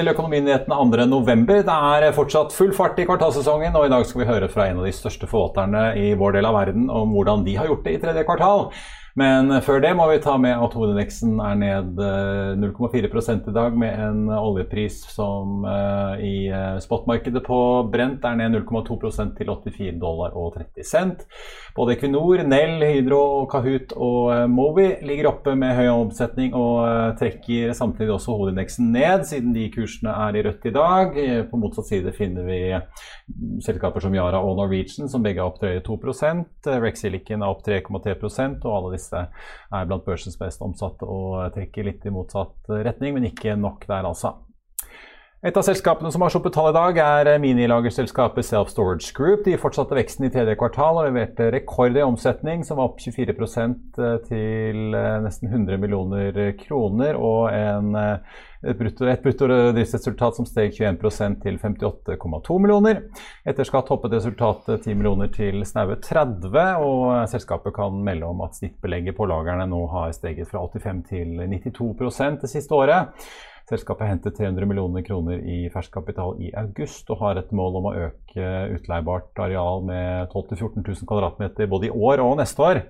til Økonominyhetene 2.11. Det er fortsatt full fart i kvartalsesongen, og i dag skal vi høre fra en av de største forvalterne i vår del av verden om hvordan de har gjort det i tredje kvartal. Men før det må vi ta med at hovedindeksen er ned 0,4 eh, i dag, med en oljepris som uh, i eh, spotmarkedet på Brent er ned 0,2% til 84 dollar og 30 cent. Både Equinor, Nell, Hydro, Kahoot og Movi ligger oppe med høy omsetning og trekker samtidig også hovedindeksen ned, siden de kursene er i rødt i dag. På motsatt side finner vi selskaper som Yara og Norwegian, som begge er opp drøye 2 Rex Silicon er opp 3,3 og alle disse disse er blant børsens best omsatte og trekker litt i motsatt retning, men ikke nok der, altså. Et av selskapene som har sluppet tall i dag, er minilagerselskapet Self Storage Group. De fortsatte veksten i tredje kvartal og leverte rekord i omsetning, som var opp 24% til nesten 100 millioner kroner, og en et brutto, et brutto driftsresultat som steg 21% til 58,2 millioner. Etter skatt hoppet resultatet 10 millioner til snaue 30, og selskapet kan melde om at snittbelegget på lagrene nå har steget fra 85 til 92% det siste året. Selskapet hentet 300 millioner kroner i fersk kapital i august og har et mål om å øke utleiebart areal med 12 000-14 000 kvm både i år og neste år.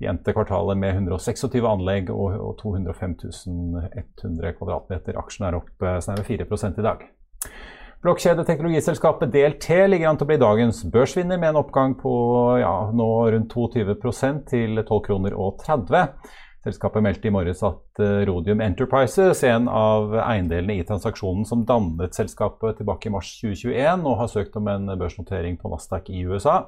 De endte kvartalet med 126 anlegg og 205 100 kvm. Aksjen er opp eh, snaue 4% i dag. Blokkjedeteknologiselskapet DLT ligger an til å bli dagens børsvinner med en oppgang på ja, nå rundt 22% til 12 kroner og 30. Selskapet meldte i morges at Rhodium Rodium Enterprises, en av eiendelene i transaksjonen som dannet selskapet tilbake i mars 2021, og har søkt om en børsnotering på Nasdaq i USA.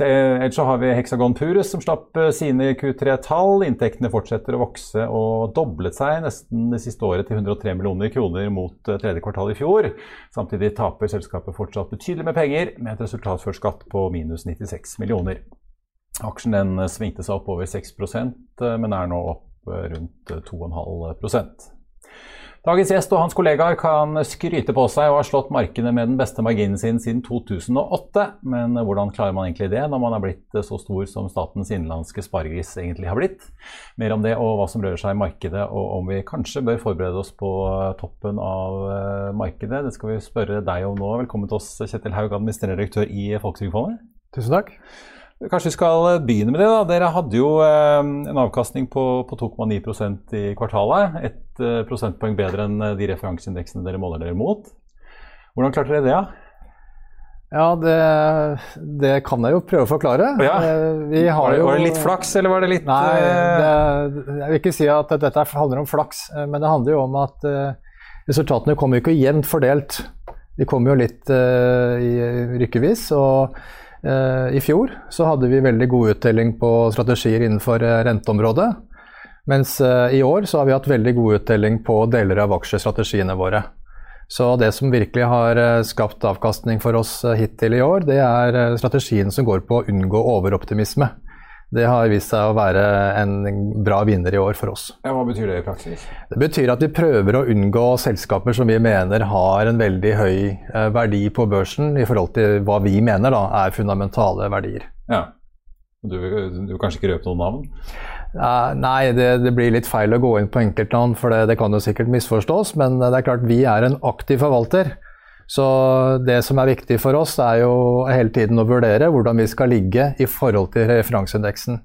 Ellers så har vi Hexagon Purus som slapp eh, sine Q3-tall. Inntektene fortsetter å vokse og doblet seg nesten det siste året til 103 millioner kroner mot eh, tredje kvartal i fjor. Samtidig taper selskapet fortsatt betydelig med penger, med et resultat før skatt på minus 96 millioner. Aksjen den eh, svingte seg opp over 6 eh, men er nå opp eh, rundt 2,5% Dagens gjest og hans kollegaer kan skryte på seg og har slått markedet med den beste marginen sin siden 2008. Men hvordan klarer man egentlig det når man er blitt så stor som statens innenlandske sparegris egentlig har blitt? Mer om det og hva som rører seg i markedet, og om vi kanskje bør forberede oss på toppen av markedet. Det skal vi spørre deg om nå. Velkommen til oss, Kjetil Haug, administrerende direktør i Folketrygdfondet. Tusen takk. Kanskje vi skal eh, begynne med det. da. Dere hadde jo eh, en avkastning på, på 2,9% i kvartalet. Et eh, prosentpoeng bedre enn de referanseindeksene dere måler dere mot. Hvordan klarte dere det? da? ja det, det, kan jeg jo prøve å forklare. Ja. var, det, jo, var, det, litt flaks, eller var det litt Nei, det, jeg vil ikke si at dette handler om flaks. Men det handler jo om at resultatene kommer jo ikke jevnt fordelt. De kommer jo litt i rykkevis. og I fjor så hadde vi veldig god uttelling på strategier innenfor eh, renteområdet. Mens eh, i år så har vi hatt veldig god uttelling på deler av aksjestrategiene våre. Så det som virkelig har skapt avkastning for oss hittil i år, det er strategien som går på å unngå overoptimisme. Det har vist seg å være en bra vinner i år for oss. Ja, hva betyr det i praksis? Det betyr at vi prøver å unngå selskaper som vi mener har en veldig høy eh, verdi på børsen i forhold til hva vi mener da, er fundamentale verdier. Ja. Du vil kanskje ikke røpe noen navn? Uh, nei, det, det, blir litt feil å gå inn på enkeltnavn, for det, det, kan jo sikkert misforstås. Men det er klart vi er en aktiv forvalter Så det som er viktig for oss, er jo hele tiden å vurdere hvordan vi skal ligge i forhold til referanseindeksen.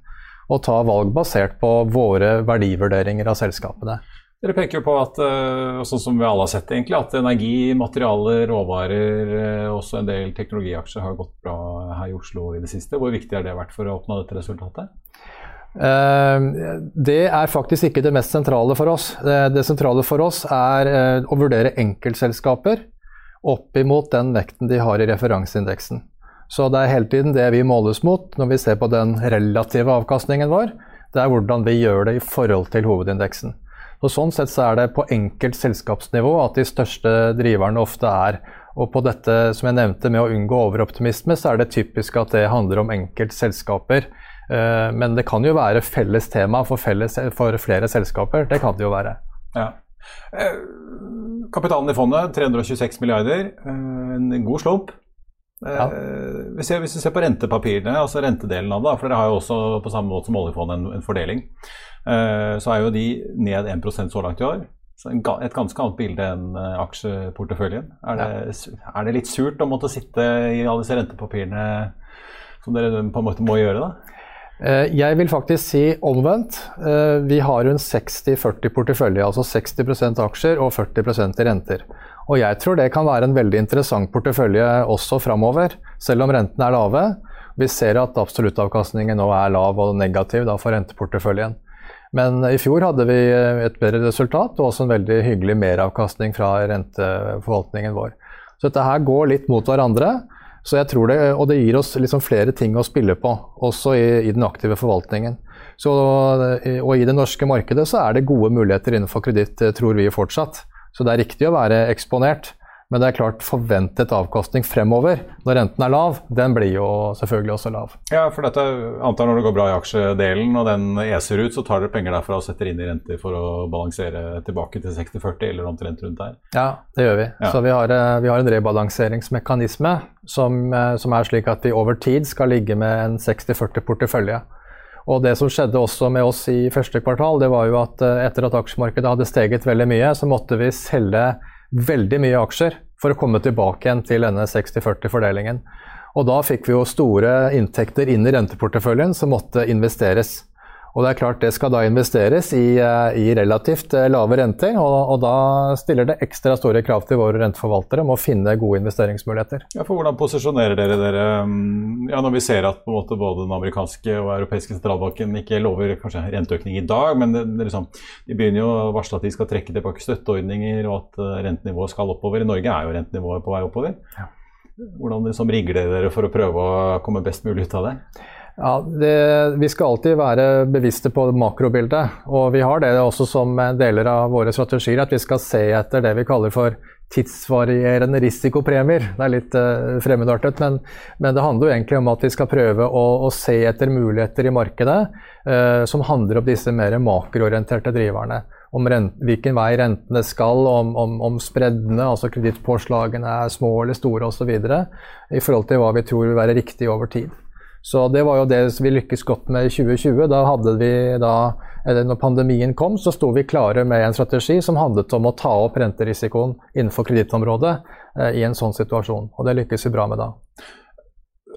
Og ta valg basert på våre verdivurderinger av selskapene. Dere peker jo på at eh, sånn som vi alle har sett egentlig, at energi, materialer, råvarer, og også en del teknologiaksjer har gått bra her i Oslo i det siste. Hvor viktig har det vært for å oppnå dette resultatet? Eh, det er faktisk ikke det mest sentrale for oss. Det sentrale for oss er å vurdere enkeltselskaper opp imot den vekten de har i referanseindeksen. Så det er hele tiden det vi måles mot når vi ser på den relative avkastningen vår. Det er hvordan vi gjør det i forhold til hovedindeksen. Og Sånn sett så er det på enkelt selskapsnivå at de største driverne ofte er. Og på dette som jeg nevnte med å unngå overoptimisme, så er det typisk at det handler om enkeltselskaper. Eh, men det kan jo være felles tema for, felles, for flere selskaper. Det kan det jo være. Ja. Eh, kapitalen i fondet 326 milliarder, eh, en god slump. Ja. Hvis, vi ser på rentepapirene, altså rentedelen av det, for dere har jo også på samme måte som oljefondet en, en fordeling. Eh, så er jo de ned 1% så langt i år. Så et ganske annet bilde enn eh, aksjeporteføljen. Er det, er det, litt surt å måtte sitte i alle disse rentepapirene som dere på en måte må gjøre, da? Eh, jeg vil faktisk si omvendt. Vi har en 60-40 portefølje, altså 60% aksjer og 40% i renter. Og jeg tror det kan være en veldig interessant portefølje også framover, selv om rentene er lave. Vi ser at absoluttavkastningen nå er lav og negativ da, for renteporteføljen. Men i fjor hadde vi eh, et bedre resultat og også en veldig hyggelig meravkastning fra renteforvaltningen vår. Så dette her går litt mot hverandre. Så jeg tror det, Og det gir oss liksom flere ting å spille på, også i, i den aktive forvaltningen. Så, og i det norske markedet så er det gode muligheter innenfor kreditt, eh, tror vi fortsatt. Så det er riktig å være eksponert. Men det er klart forventet avkastning fremover, når renten er lav, den blir jo selvfølgelig også lav. Ja, for dette antar når det går bra i aksjedelen og den eser ut, så tar dere penger derfra og setter inn i renter for å balansere tilbake til 60-40 eller omtrent rundt der? Ja, det gjør vi. Ja. Så vi har, eh, vi har, en rebalanseringsmekanisme som, eh, som, er slik at vi over tid skal ligge med en 60-40 portefølje. Og det som skjedde også med oss i første kvartal, det var jo at eh, etter at aksjemarkedet hadde steget veldig mye, så måtte vi selge veldig mye aksjer for å komme tilbake igjen til denne 60-40-fordelingen. Og da fikk vi jo store inntekter inn i renteporteføljen som måtte investeres. Og det er klart det skal da investeres i, eh, i relativt eh, lave renter, og, og, da stiller det ekstra store krav til våre renteforvaltere om å finne gode investeringsmuligheter. Ja, for Hvordan posisjonerer dere dere mm, ja, når vi ser at måte, både den amerikanske og europeiske sentralbanken ikke lover kanskje renteøkning i dag, men det, det liksom, de begynner jo å varsle at de skal trekke tilbake støtteordninger og at uh, rentenivået skal oppover. I Norge er jo rentenivået på vei oppover. Ja. Hvordan liksom, rigger dere for å prøve å komme best mulig ut av det? Ja, det, Vi skal alltid være bevisste på makrobildet. Og vi har det også som deler av våre strategier, at vi skal se etter det vi kaller for tidsvarierende risikopremier. Det er litt uh, fremmedartet, men, men, det handler jo egentlig om at vi skal prøve å, å se etter muligheter i markedet uh, som handler om disse mer makroorienterte driverne. Om rent, hvilken vei rentene skal, om, om, om spreddene, altså kredittpåslagene er små eller store osv. I forhold til hva vi tror vil være riktig over tid. Så det var jo det vi lykkes godt med i 2020. Da hadde vi da, når pandemien kom, så sto vi klare med en strategi som handlet om å ta opp renterisikoen innenfor kredittområdet eh, i en sånn situasjon. Og det lykkes vi bra med da.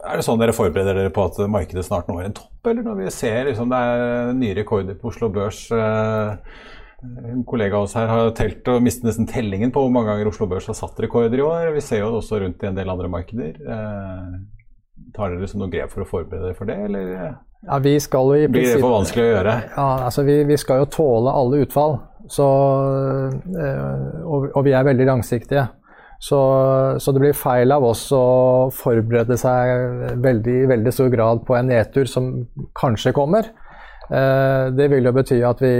Er det sånn dere forbereder dere på at markedet snart når en topp, eller når vi ser liksom, det er nye rekorder på Oslo Børs? Eh, en kollega av oss her har telt og mistet nesten tellingen på hvor mange ganger Oslo Børs har satt rekorder i år. Vi ser jo det også rundt i en del andre markeder. Eh, Tar dere liksom noen grep for å forberede dere for det, eller ja, vi skal jo i blir det for vanskelig å gjøre? Ja, altså vi, vi skal jo tåle alle utfall. Så, øh, og, og, vi er veldig langsiktige. Så, så, det blir feil av oss å forberede seg veldig, veldig stor grad på en nedtur som kanskje kommer. Eh, det vil jo bety at vi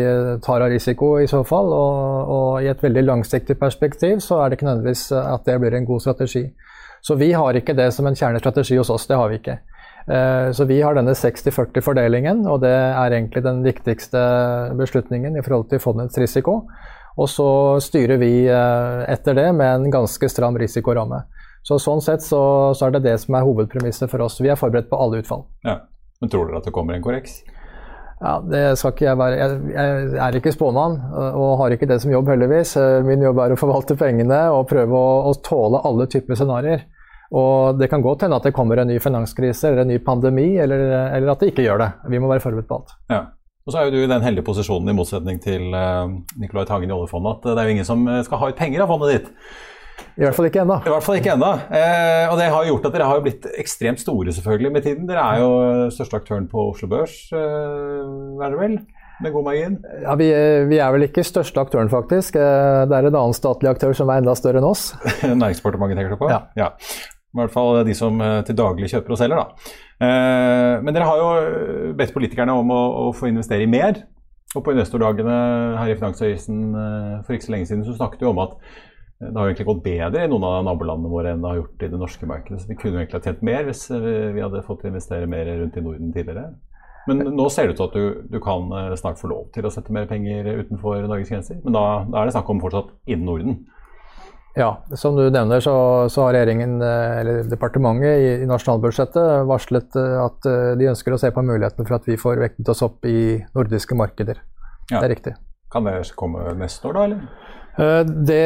tar av risiko i så fall, og, og i et veldig langsiktig perspektiv så er det ikke nødvendigvis at det blir en god strategi. Så vi har ikke det som en kjernestrategi hos oss, det har vi ikke. Eh, så vi har denne 60-40-fordelingen, og det er egentlig den viktigste beslutningen i forhold til fondets risiko. Og så styrer vi eh, etter det med en ganske stram risikoramme. Så Sånn sett så, så er det det som er hovedpremisset for oss. Vi er forberedt på alle utfall. Ja. Men tror dere at det kommer en korreks? Ja, det skal ikke jeg være. Jeg, jeg er ikke spåmann og har ikke det som jobb, heldigvis. Min jobb er å forvalte pengene og prøve å, å tåle alle typer scenarioer. Og det kan godt hende at det kommer en ny finanskrise eller en ny pandemi, eller, eller at det ikke gjør det. Vi må være forberedt på alt. Ja. Og så er jo du i den heldige posisjonen, i motsetning til uh, Nicolai Tangen i oljefondet, at det er jo ingen som skal ha ut penger av fondet ditt. I hvert fall ikke ennå. I hvert fall ikke ennå. Eh, og det har gjort at dere har blitt ekstremt store selvfølgelig med tiden. Dere er jo største aktøren på Oslo Børs, eh, er det vel? Med god margin? Ja, vi, vi, er vel ikke største aktøren, faktisk. Eh, det er en annen statlig aktør som er enda større enn oss. Næringsdepartementet tenker du på? Ja. ja. I hvert fall de som eh, til daglig kjøper og selger, da. Eh, men dere har jo bedt politikerne om å, å få investere i mer. Og på investordagene her i Finansavisen eh, for ikke så lenge siden så snakket du om at det har jo egentlig gått bedre i noen av nabolandene våre enn det har gjort i det norske markedet. Så vi kunne jo egentlig ha tjent mer hvis vi hadde fått investere mer rundt i Norden tidligere. Men nå ser det ut til at du, du, kan eh, snart få lov til å sette mer penger utenfor Norges grenser. Men da, da er det snakk om fortsatt innen Norden. Ja, som du nevner så, så har regjeringen, eh, eller departementet i, i, nasjonalbudsjettet varslet eh, at de ønsker å se på muligheten for at vi får vektet oss opp i nordiske markeder. Ja. Det er riktig. Kan det komme neste år, da? eller? Eh, det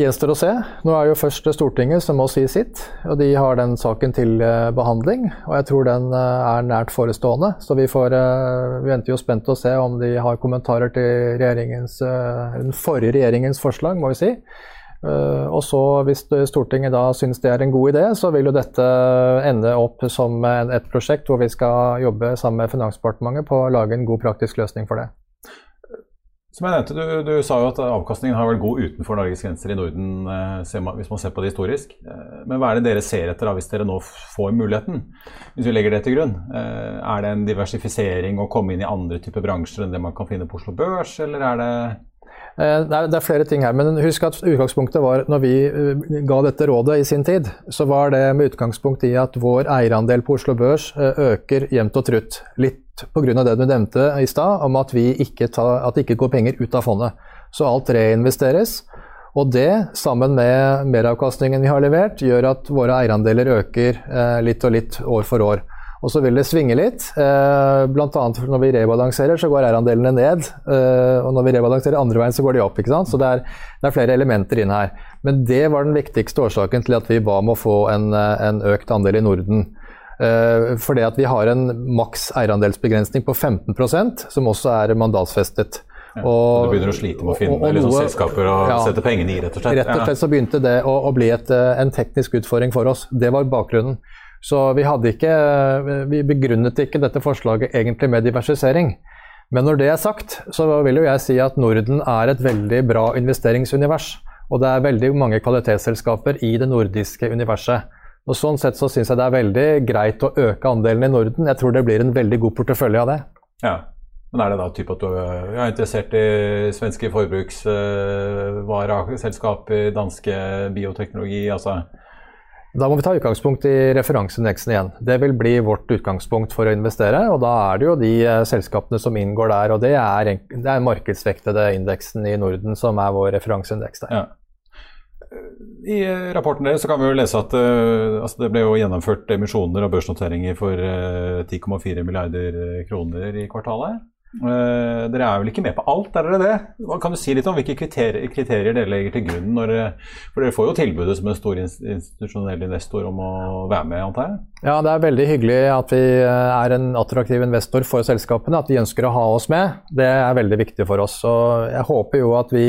gjenstår å se. Nå er jo først Stortinget som må si sitt. og De har den saken til eh, behandling, og jeg tror den eh, er nært forestående. Så vi, får, vi venter jo spent å se om de har kommentarer til den forrige regjeringens forslag, må vi si. Og så Hvis Stortinget da syns det er en god idé, så vil jo dette ende opp som et prosjekt hvor vi skal jobbe sammen med Finansdepartementet på å lage en god praktisk løsning for det. Som jeg nevnte, du, du, sa jo at avkastningen har vært god utenfor Norges grenser i Norden, eh, hvis man ser på det historisk. Eh, men hva er det dere ser etter da, hvis dere nå får muligheten, hvis vi legger det til grunn? Eh, er det en diversifisering å komme inn i andre typer bransjer enn det man kan finne på Oslo Børs, eller er det er, det er, flere ting her, men husk at utgangspunktet var når vi eh, ga dette rådet i sin tid, så var det med utgangspunkt i at vår eierandel på Oslo Børs eh, øker jevnt og trutt. Litt pga. det du nevnte i stad, om at, ikke tar, at det ikke går penger ut av fondet. Så alt reinvesteres. Og det, sammen med meravkastningen vi har levert, gjør at våre eierandeler øker litt og litt år for år. Og så vil det svinge litt. Eh, Bl.a. når vi rebalanserer, så går eierandelene ned. Eh, og når vi rebalanserer andre veien, så går de opp. ikke sant? Så det er, det er, flere elementer inn her. Men det var den viktigste årsaken til at vi ba om å få en, eh, en økt andel i Norden. Fordi at vi har en maks eierandelsbegrensning på 15% som også er mandatsfestet. Ja, og, du begynner å slite med å finne og, og liksom, selskaper å ja, sette pengene i, rett og slett? Rett og slett så begynte det å, å bli et, en teknisk utfordring for oss. Det var bakgrunnen. Så vi, ikke, vi begrunnet ikke dette forslaget egentlig med diversisering. Men når det er sagt, så vil jo jeg si at Norden er et veldig bra investeringsunivers. Og det er veldig mange kvalitetsselskaper i det nordiske universet. Og Sånn sett så syns jeg det er veldig greit å øke andelen i Norden. Jeg tror det blir en veldig god portefølje av det. Ja, men er det da type at du er interessert i svenske forbruksvareselskaper, danske bioteknologi, altså da må vi ta utgangspunkt i referanseindeksen igjen. Det vil bli vårt utgangspunkt for å investere. og Da er det jo de eh, selskapene som inngår der. og Det er, det markedsvektede indeksen i Norden som er vår referanseindeks der. Ja. I eh, rapporten deres kan vi jo lese at uh, altså det ble jo gjennomført emisjoner og børsnoteringer for uh, 10,4 milliarder kroner i kvartalet. Uh, dere er vel ikke med på alt, er dere det? Kan du si litt om hvilke kriterier, kriterier dere legger til grunn? Når, for dere får jo tilbudet som en stor institusjonell investor om å være med, antar jeg? Ja, det er veldig hyggelig at vi eh, er en attraktiv investor for selskapene. At de ønsker å ha oss med. Det er veldig viktig for oss. Og jeg håper jo at vi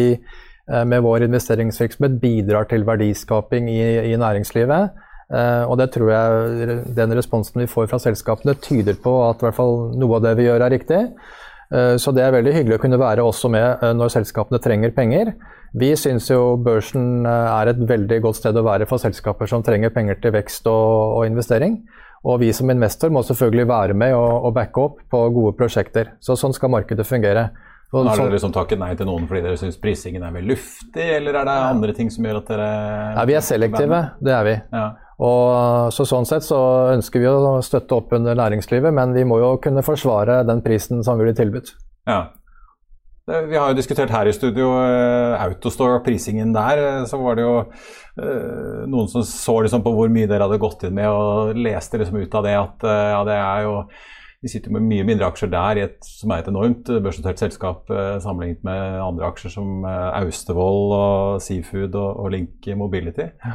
med vår investeringsvirksomhet bidrar til verdiskaping i, i næringslivet. Uh, og det tror jeg den responsen vi får fra selskapene tyder på at hvert fall noe av det vi gjør er riktig. Eh, så det er veldig hyggelig å kunne være også med eh, når selskapene trenger penger. Vi syns jo børsen eh, er et veldig godt sted å være for selskaper som trenger penger til vekst og, og investering. Og vi som investor må selvfølgelig være med og, og backe opp på gode prosjekter. Så sånn skal markedet fungere. Og, har dere liksom takket nei til noen fordi dere syns prisingen er vel luftig, eller er det andre ting som gjør at dere Nei, vi er selektive, det er vi. Ja. Og så Sånn sett så ønsker vi å støtte opp under næringslivet, men vi må jo kunne forsvare den prisen som vi blir tilbudt. Ja. Vi har jo diskutert her i studio uh, Autostore og prisingen der. Eh, så var det jo noen som så liksom på hvor mye dere hadde gått inn med, og leste liksom ut av det at ja, det er jo Vi sitter med mye mindre aksjer der, et, som er et enormt børsnotert selskap sammenlignet med andre aksjer som Austevoll og Seafood og, og Link Mobility. Ja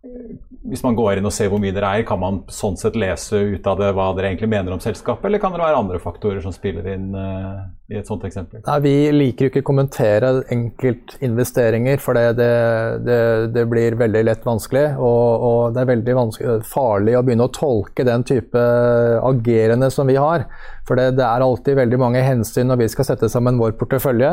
hvis man går inn og ser hvor mye dere eier, kan man sånn sett lese ut av det hva dere egentlig mener om selskapet, eller kan det være andre faktorer som spiller inn uh, i et sånt eksempel? Nei, Vi liker jo ikke å kommentere enkeltinvesteringer, for det, det, det, det, blir veldig lett vanskelig. Og, og, det er veldig farlig å begynne å tolke den type agerende som vi har. For det, er alltid veldig mange hensyn når vi skal sette sammen vår portefølje.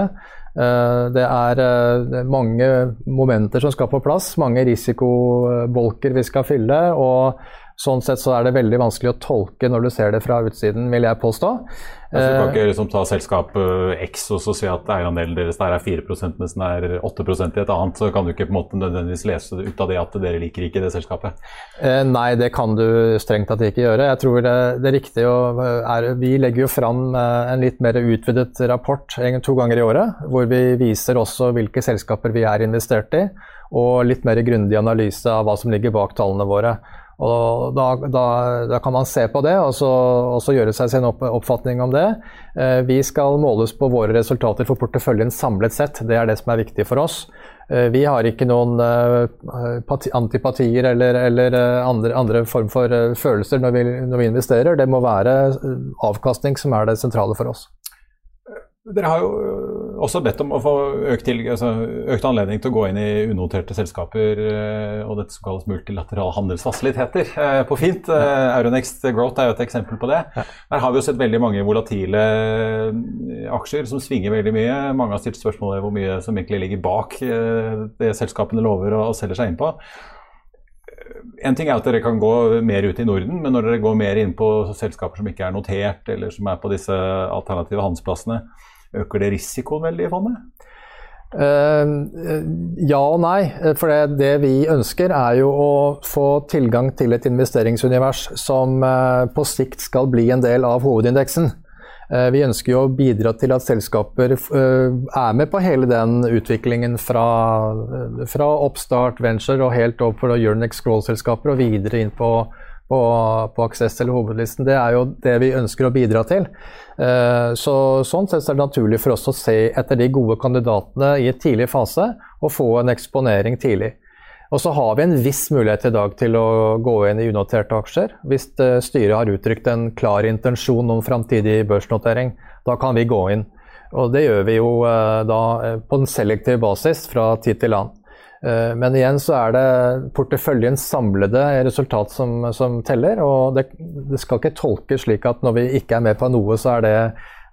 Eh, det er eh, mange momenter som skal på plass, mange risikobolker vi skal fylle. og Sånn sett så er det veldig vanskelig å tolke når du ser det fra utsiden, vil jeg påstå. Altså, du kan ikke liksom ta selskapet X og så si at eierandelen deres der er 4% mens den er 8% i et annet. Så kan du ikke på en måte nødvendigvis lese ut av det at dere liker ikke det selskapet. Eh, nei, det kan du strengt tatt ikke gjøre. Jeg tror det, det riktige er Vi legger jo fram eh, en litt mer utvidet rapport en, to ganger i året, hvor vi viser også hvilke selskaper vi er investert i, og litt mer grundig analyse av hva som ligger bak tallene våre. Og da, da, da, kan man se på det og så, og så gjøre seg sin opp, oppfatning om det. Eh, vi skal måles på våre resultater for porteføljen samlet sett. Det er det som er viktig for oss. Eh, vi har ikke noen eh, antipatier eller, eller eh, andre, andre, form for eh, følelser når vi, når vi investerer. Det må være avkastning som er det sentrale for oss. Dere har jo også bedt om å få økt, til, altså, økt, anledning til å gå inn i unoterte selskaper øh, og dette som kalles multilaterale handelsfasiliteter øh, på fint. Euronext Growth er jo et eksempel på det. Der har vi jo sett veldig mange volatile aksjer som svinger veldig mye. Mange har stilt spørsmål ved hvor mye som egentlig ligger bak det selskapene lover og selger seg inn på. En ting er at dere kan gå mer ut i Norden, men når dere går mer inn på selskaper som ikke er notert, eller som er på disse alternative handelsplassene, Øker det risikoen veldig i fondet? Uh, ja og nei. For det, det, vi ønsker er jo å få tilgang til et investeringsunivers som uh, på sikt skal bli en del av hovedindeksen. Vi ønsker jo å bidra til at selskaper er med på hele den utviklingen fra, fra oppstart, venture og helt opp for Euronex Scroll-selskaper og videre inn på på, på Access eller hovedlisten. Det er jo det vi ønsker å bidra til. Eh, så, sånn sett er det naturlig for oss å se etter de gode kandidatene i et tidlig fase og få en eksponering tidlig. Og så har vi en viss mulighet i dag til å gå inn i unoterte aksjer hvis eh, styret har uttrykt en klar intensjon om framtidig børsnotering. Da kan vi gå inn. Og det gjør vi jo eh, da på en selektiv basis fra tid til annen. Eh, men igjen så er det porteføljens samlede resultat som, som teller. Og det, det, skal ikke tolkes slik at når vi ikke er med på noe, så er det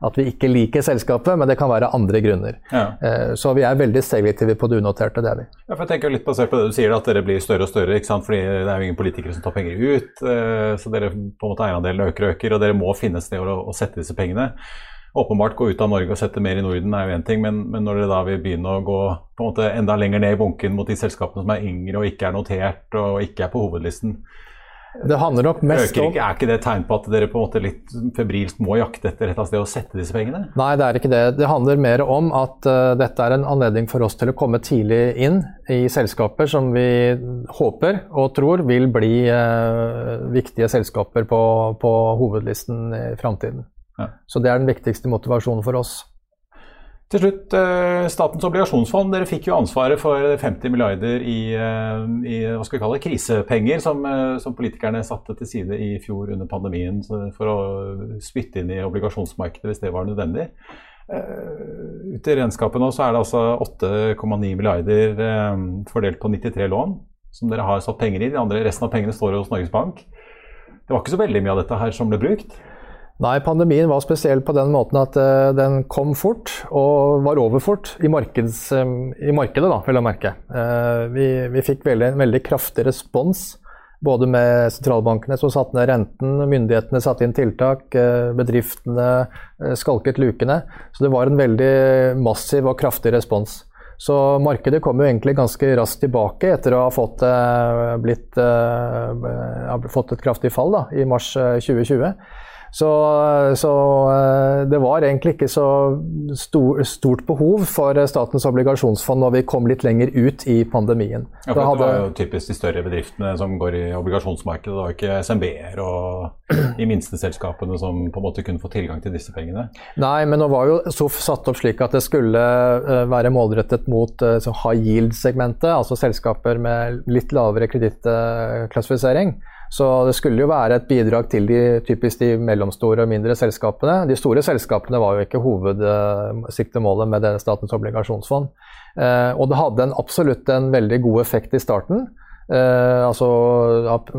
at vi ikke liker selskapet, men det kan være andre grunner. Ja. Eh, så vi er veldig selektive på det unoterte, det er vi. Ja, for jeg tenker litt basert på det du sier, at dere blir større og større, ikke sant? fordi det er jo ingen politikere som tar penger ut. Eh, så dere på en måte eierandelen øker og øker, og dere må finne et sted å, å sette disse pengene åpenbart gå ut av Norge og sette mer i Norden er jo én ting, men, men, når dere da vil begynne å gå på en måte enda lenger ned i bunken mot de selskapene som er yngre og ikke er notert og ikke er på hovedlisten det handler nok mest om... Er ikke det tegn på at dere på en måte litt febrilsk må jakte etter et sted å sette disse pengene? Nei, det er ikke det. Det handler mer om at uh, dette er en anledning for oss til å komme tidlig inn i selskaper som vi håper og tror vil bli uh, viktige selskaper på, på hovedlisten i framtiden. Ja. Så det er den viktigste motivasjonen for oss. Til slutt, eh, Statens obligasjonsfond. Dere fikk jo ansvaret for 50 milliarder i, eh, i hva skal vi kalle det, krisepenger, som, eh, som, politikerne satte til side i fjor under pandemien for å spytte inn i obligasjonsmarkedet hvis det var nødvendig. Ute i regnskapet nå så er det altså 8,9 milliarder fordelt på 93 lån som dere har satt penger i. De andre, resten av pengene står hos Norges Bank. Det var ikke så veldig mye av dette her som ble brukt? Nei, pandemien var spesiell på den måten at uh, den kom fort og var over fort i, markeds, um, i markedet, da, vil jeg merke. Uh, vi, vi, fikk veldig, en veldig kraftig respons, både med sentralbankene som satte ned renten, myndighetene satte inn tiltak, bedriftene skalket lukene. Så det var en veldig massiv og kraftig respons. Så markedet kom jo egentlig ganske raskt tilbake etter å ha fått, blitt, fått et kraftig fall da, i mars 2020. Så, så, eh, det var egentlig ikke så stor, stort behov for Statens obligasjonsfond når vi kom litt lenger ut i pandemien. Ja, for hadde... Det var jo typisk de større bedriftene som går i obligasjonsmarkedet. Det var ikke SMB-er og de minste selskapene som på en måte kunne få tilgang til disse pengene. Nei, men nå var jo SOF satt opp slik at det skulle eh, være målrettet mot eh, high yield-segmentet, altså selskaper med litt lavere kredittklassifisering. Så det skulle jo være et bidrag til de typisk de mellomstore og mindre selskapene. De store selskapene var jo ikke hovedsiktemålet med Statens obligasjonsfond. Eh, og det hadde en, absolutt en veldig god effekt i starten. Eh, altså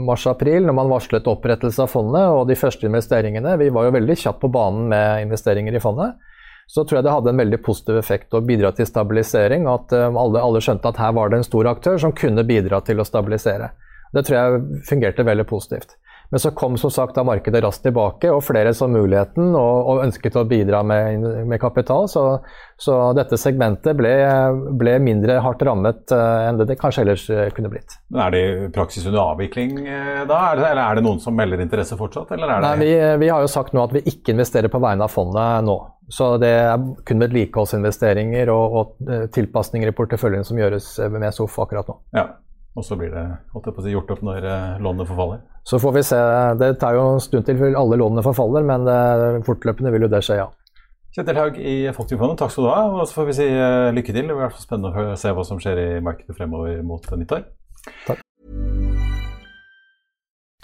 mars-april, når man varslet opprettelse av fondet og de første investeringene. Vi var jo veldig kjapt på banen med investeringer i fondet. Så tror jeg det hadde en veldig positiv effekt å bidra til stabilisering. At uh, alle, alle skjønte at her var det en stor aktør som kunne bidra til å stabilisere. Det tror jeg fungerte veldig positivt. Men så kom som sagt da markedet raskt tilbake, og flere så muligheten og, og ønsket å bidra med, med kapital. Så, så, dette segmentet ble, ble, mindre hardt rammet uh, enn det det kanskje ellers uh, kunne blitt. Men Er det i praksis under avvikling uh, da, er det, eller er det noen som melder interesse fortsatt? Nei, vi, vi, har jo sagt nå at vi ikke investerer på vegne av fondet nå. Så det er kun vedlikeholdsinvesteringer og, og tilpasninger i porteføljen som gjøres med SOF akkurat nå. Ja. Og så blir det si, gjort opp når eh, lånene forfaller? Så får vi se. Det tar jo en stund til før alle lånene forfaller, men eh, fortløpende vil jo det skje, ja. Kjetil Haug i Folketrygdfondet, takk skal du ha. Og så får vi si eh, lykke til. Det blir i hvert fall spennende å se hva som skjer i markedet fremover mot nyttår. Takk.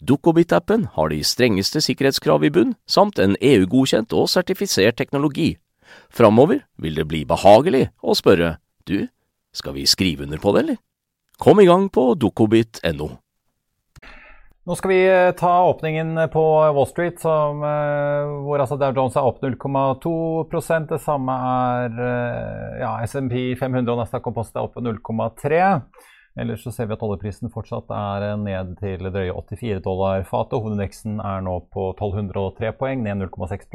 Dukkobit-appen har de strengeste sikkerhetskrav i bunn, samt en EU-godkjent og sertifisert teknologi. Framover vil det bli behagelig å spørre du, skal vi skrive under på det, eller? Kom i gang på dukkobit.no. Nå skal vi eh, ta åpningen på Wall Street, som, eh, hvor altså Dow Jones er opp 0,2% Det samme er eh, ja, SMP 500 og Nasdaq Composite er opp 0,3 Ellers så ser vi at oljeprisen fortsatt er ned til drøye 84 dollar fatet. Hovedindeksen er nå på 1203 poeng, ned 0,6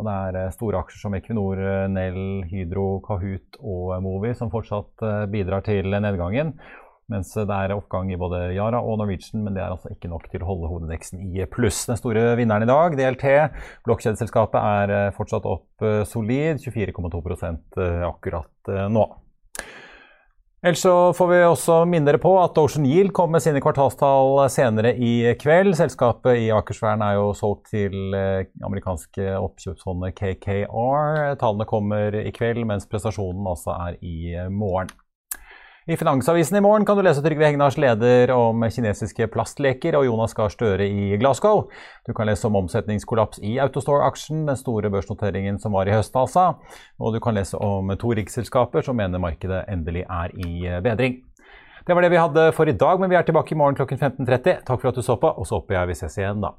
og Det er eh, store aksjer som Equinor, eh, Nell, Hydro, Kahoot og Movi som fortsatt eh, bidrar til nedgangen. Mens det er oppgang i både Yara og Norwegian, men det er altså ikke nok til å holde hovedindeksen i pluss. Den store vinneren i dag, DLT, blokkjedeselskapet, er fortsatt opp solid, 24,2% akkurat nå. Ellers så får vi også minne dere på at Ocean Yield kommer med sine kvartalstall senere i kveld. Selskapet i Akersvern er jo solgt til eh, amerikanske oppkjøpsfondet KKR. Tallene kommer i kveld, mens prestasjonen altså er i morgen. I Finansavisen i morgen kan du lese Trygve Hegnars leder om kinesiske plastleker og Jonas Gahr Støre i Glasgow. Du kan lese om omsetningskollaps i Autostore-aksjen, den store børsnoteringen som var i høst, altså. Og du kan lese om to riksselskaper som mener markedet endelig er i bedring. Det var det vi hadde for i dag, men vi er tilbake i morgen klokken 15.30. Takk for at du så på, og så håper jeg vi ses igjen da.